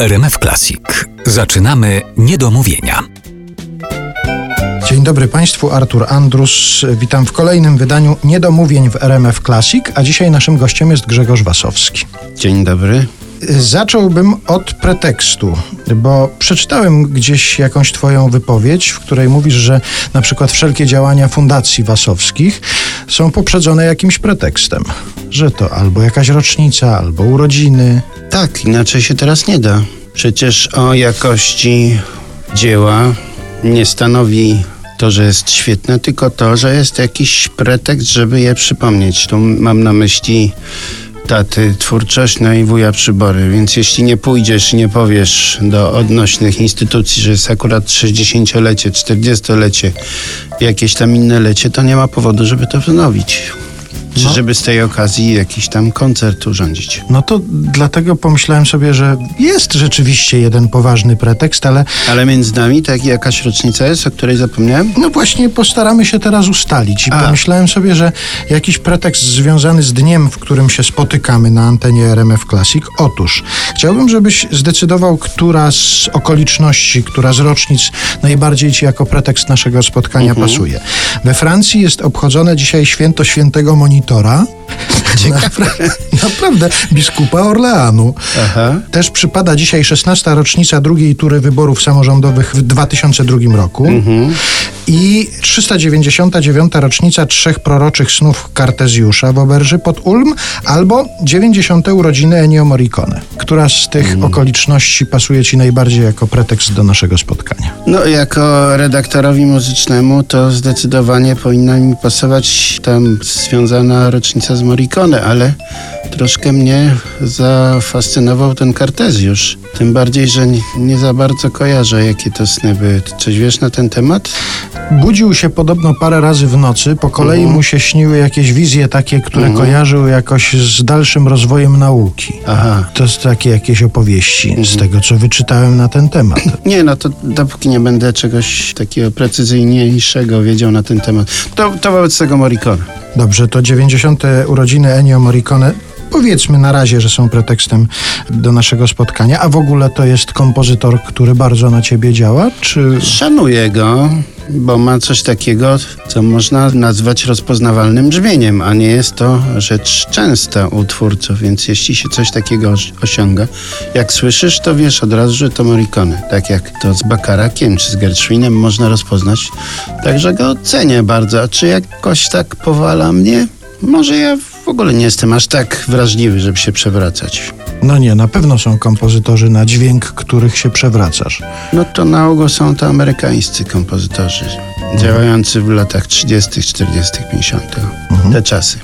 RMF Classic. Zaczynamy niedomówienia. Dzień dobry Państwu, Artur Andrus. Witam w kolejnym wydaniu Niedomówień w RMF Classic, a dzisiaj naszym gościem jest Grzegorz Wasowski. Dzień dobry. Zacząłbym od pretekstu, bo przeczytałem gdzieś jakąś Twoją wypowiedź, w której mówisz, że na przykład wszelkie działania fundacji wasowskich są poprzedzone jakimś pretekstem. Że to albo jakaś rocznica, albo urodziny. Tak, inaczej się teraz nie da. Przecież o jakości dzieła nie stanowi to, że jest świetne, tylko to, że jest jakiś pretekst, żeby je przypomnieć. Tu mam na myśli taty twórczość, no i wuja przybory. Więc jeśli nie pójdziesz i nie powiesz do odnośnych instytucji, że jest akurat 60-lecie, 40-lecie, jakieś tam inne lecie, to nie ma powodu, żeby to wznowić. Czy No. żeby z tej okazji jakiś tam koncert urządzić. No to dlatego pomyślałem sobie, że jest rzeczywiście jeden poważny pretekst, ale Ale między nami tak jakaś rocznica jest, o której zapomniałem? No właśnie postaramy się teraz ustalić i A. pomyślałem sobie, że jakiś pretekst związany z dniem, w którym się spotykamy na antenie RMF Classic. Otóż chciałbym, żebyś zdecydował, która z okoliczności, która z rocznic najbardziej ci jako pretekst naszego spotkania pasuje. We Francji jest obchodzone dzisiaj święto świętego monitora monitora Napra- naprawdę, biskupa Orleanu. Aha. Też przypada dzisiaj 16. rocznica drugiej tury wyborów samorządowych w 2002 roku i 399. rocznica trzech proroczych snów Kartezjusza w Oberży pod Ulm albo 90. urodziny Ennio Morricone. Która z tych okoliczności pasuje Ci najbardziej jako pretekst do naszego spotkania? No, jako redaktorowi muzycznemu to zdecydowanie powinna mi pasować tam związana rocznica z Morricone, ale troszkę mnie zafascynował ten Kartezjusz. Tym bardziej, że nie, nie za bardzo kojarzę, jakie to sny były. Coś wiesz na ten temat? Budził się podobno parę razy w nocy, po kolei mu się śniły jakieś wizje takie, które kojarzył jakoś z dalszym rozwojem nauki. Aha. To jest takie jakieś opowieści z tego, co wyczytałem na ten temat. Nie, no to dopóki nie będę czegoś takiego precyzyjniejszego wiedział na ten temat, to, to wobec tego Morricone. Dobrze, to 90. urodziny Ennio Morricone. Powiedzmy na razie, że są pretekstem do naszego spotkania, a w ogóle to jest kompozytor, który bardzo na ciebie działa, czy... Szanuję go, bo ma coś takiego, co można nazwać rozpoznawalnym brzmieniem, a nie jest to rzecz częsta u twórców, więc jeśli się coś takiego os- osiąga, jak słyszysz, to wiesz od razu, że to Morricone. Tak jak to z Bakarakiem czy z Gershwinem można rozpoznać. Także go cenię bardzo. A czy jakoś tak powala mnie? Może ja w ogóle nie jestem aż tak wrażliwy, żeby się przewracać. No nie, na pewno są kompozytorzy na dźwięk, których się przewracasz. No to na ogół są to amerykańscy kompozytorzy, działający w latach 30., 40., 50. Te czasy.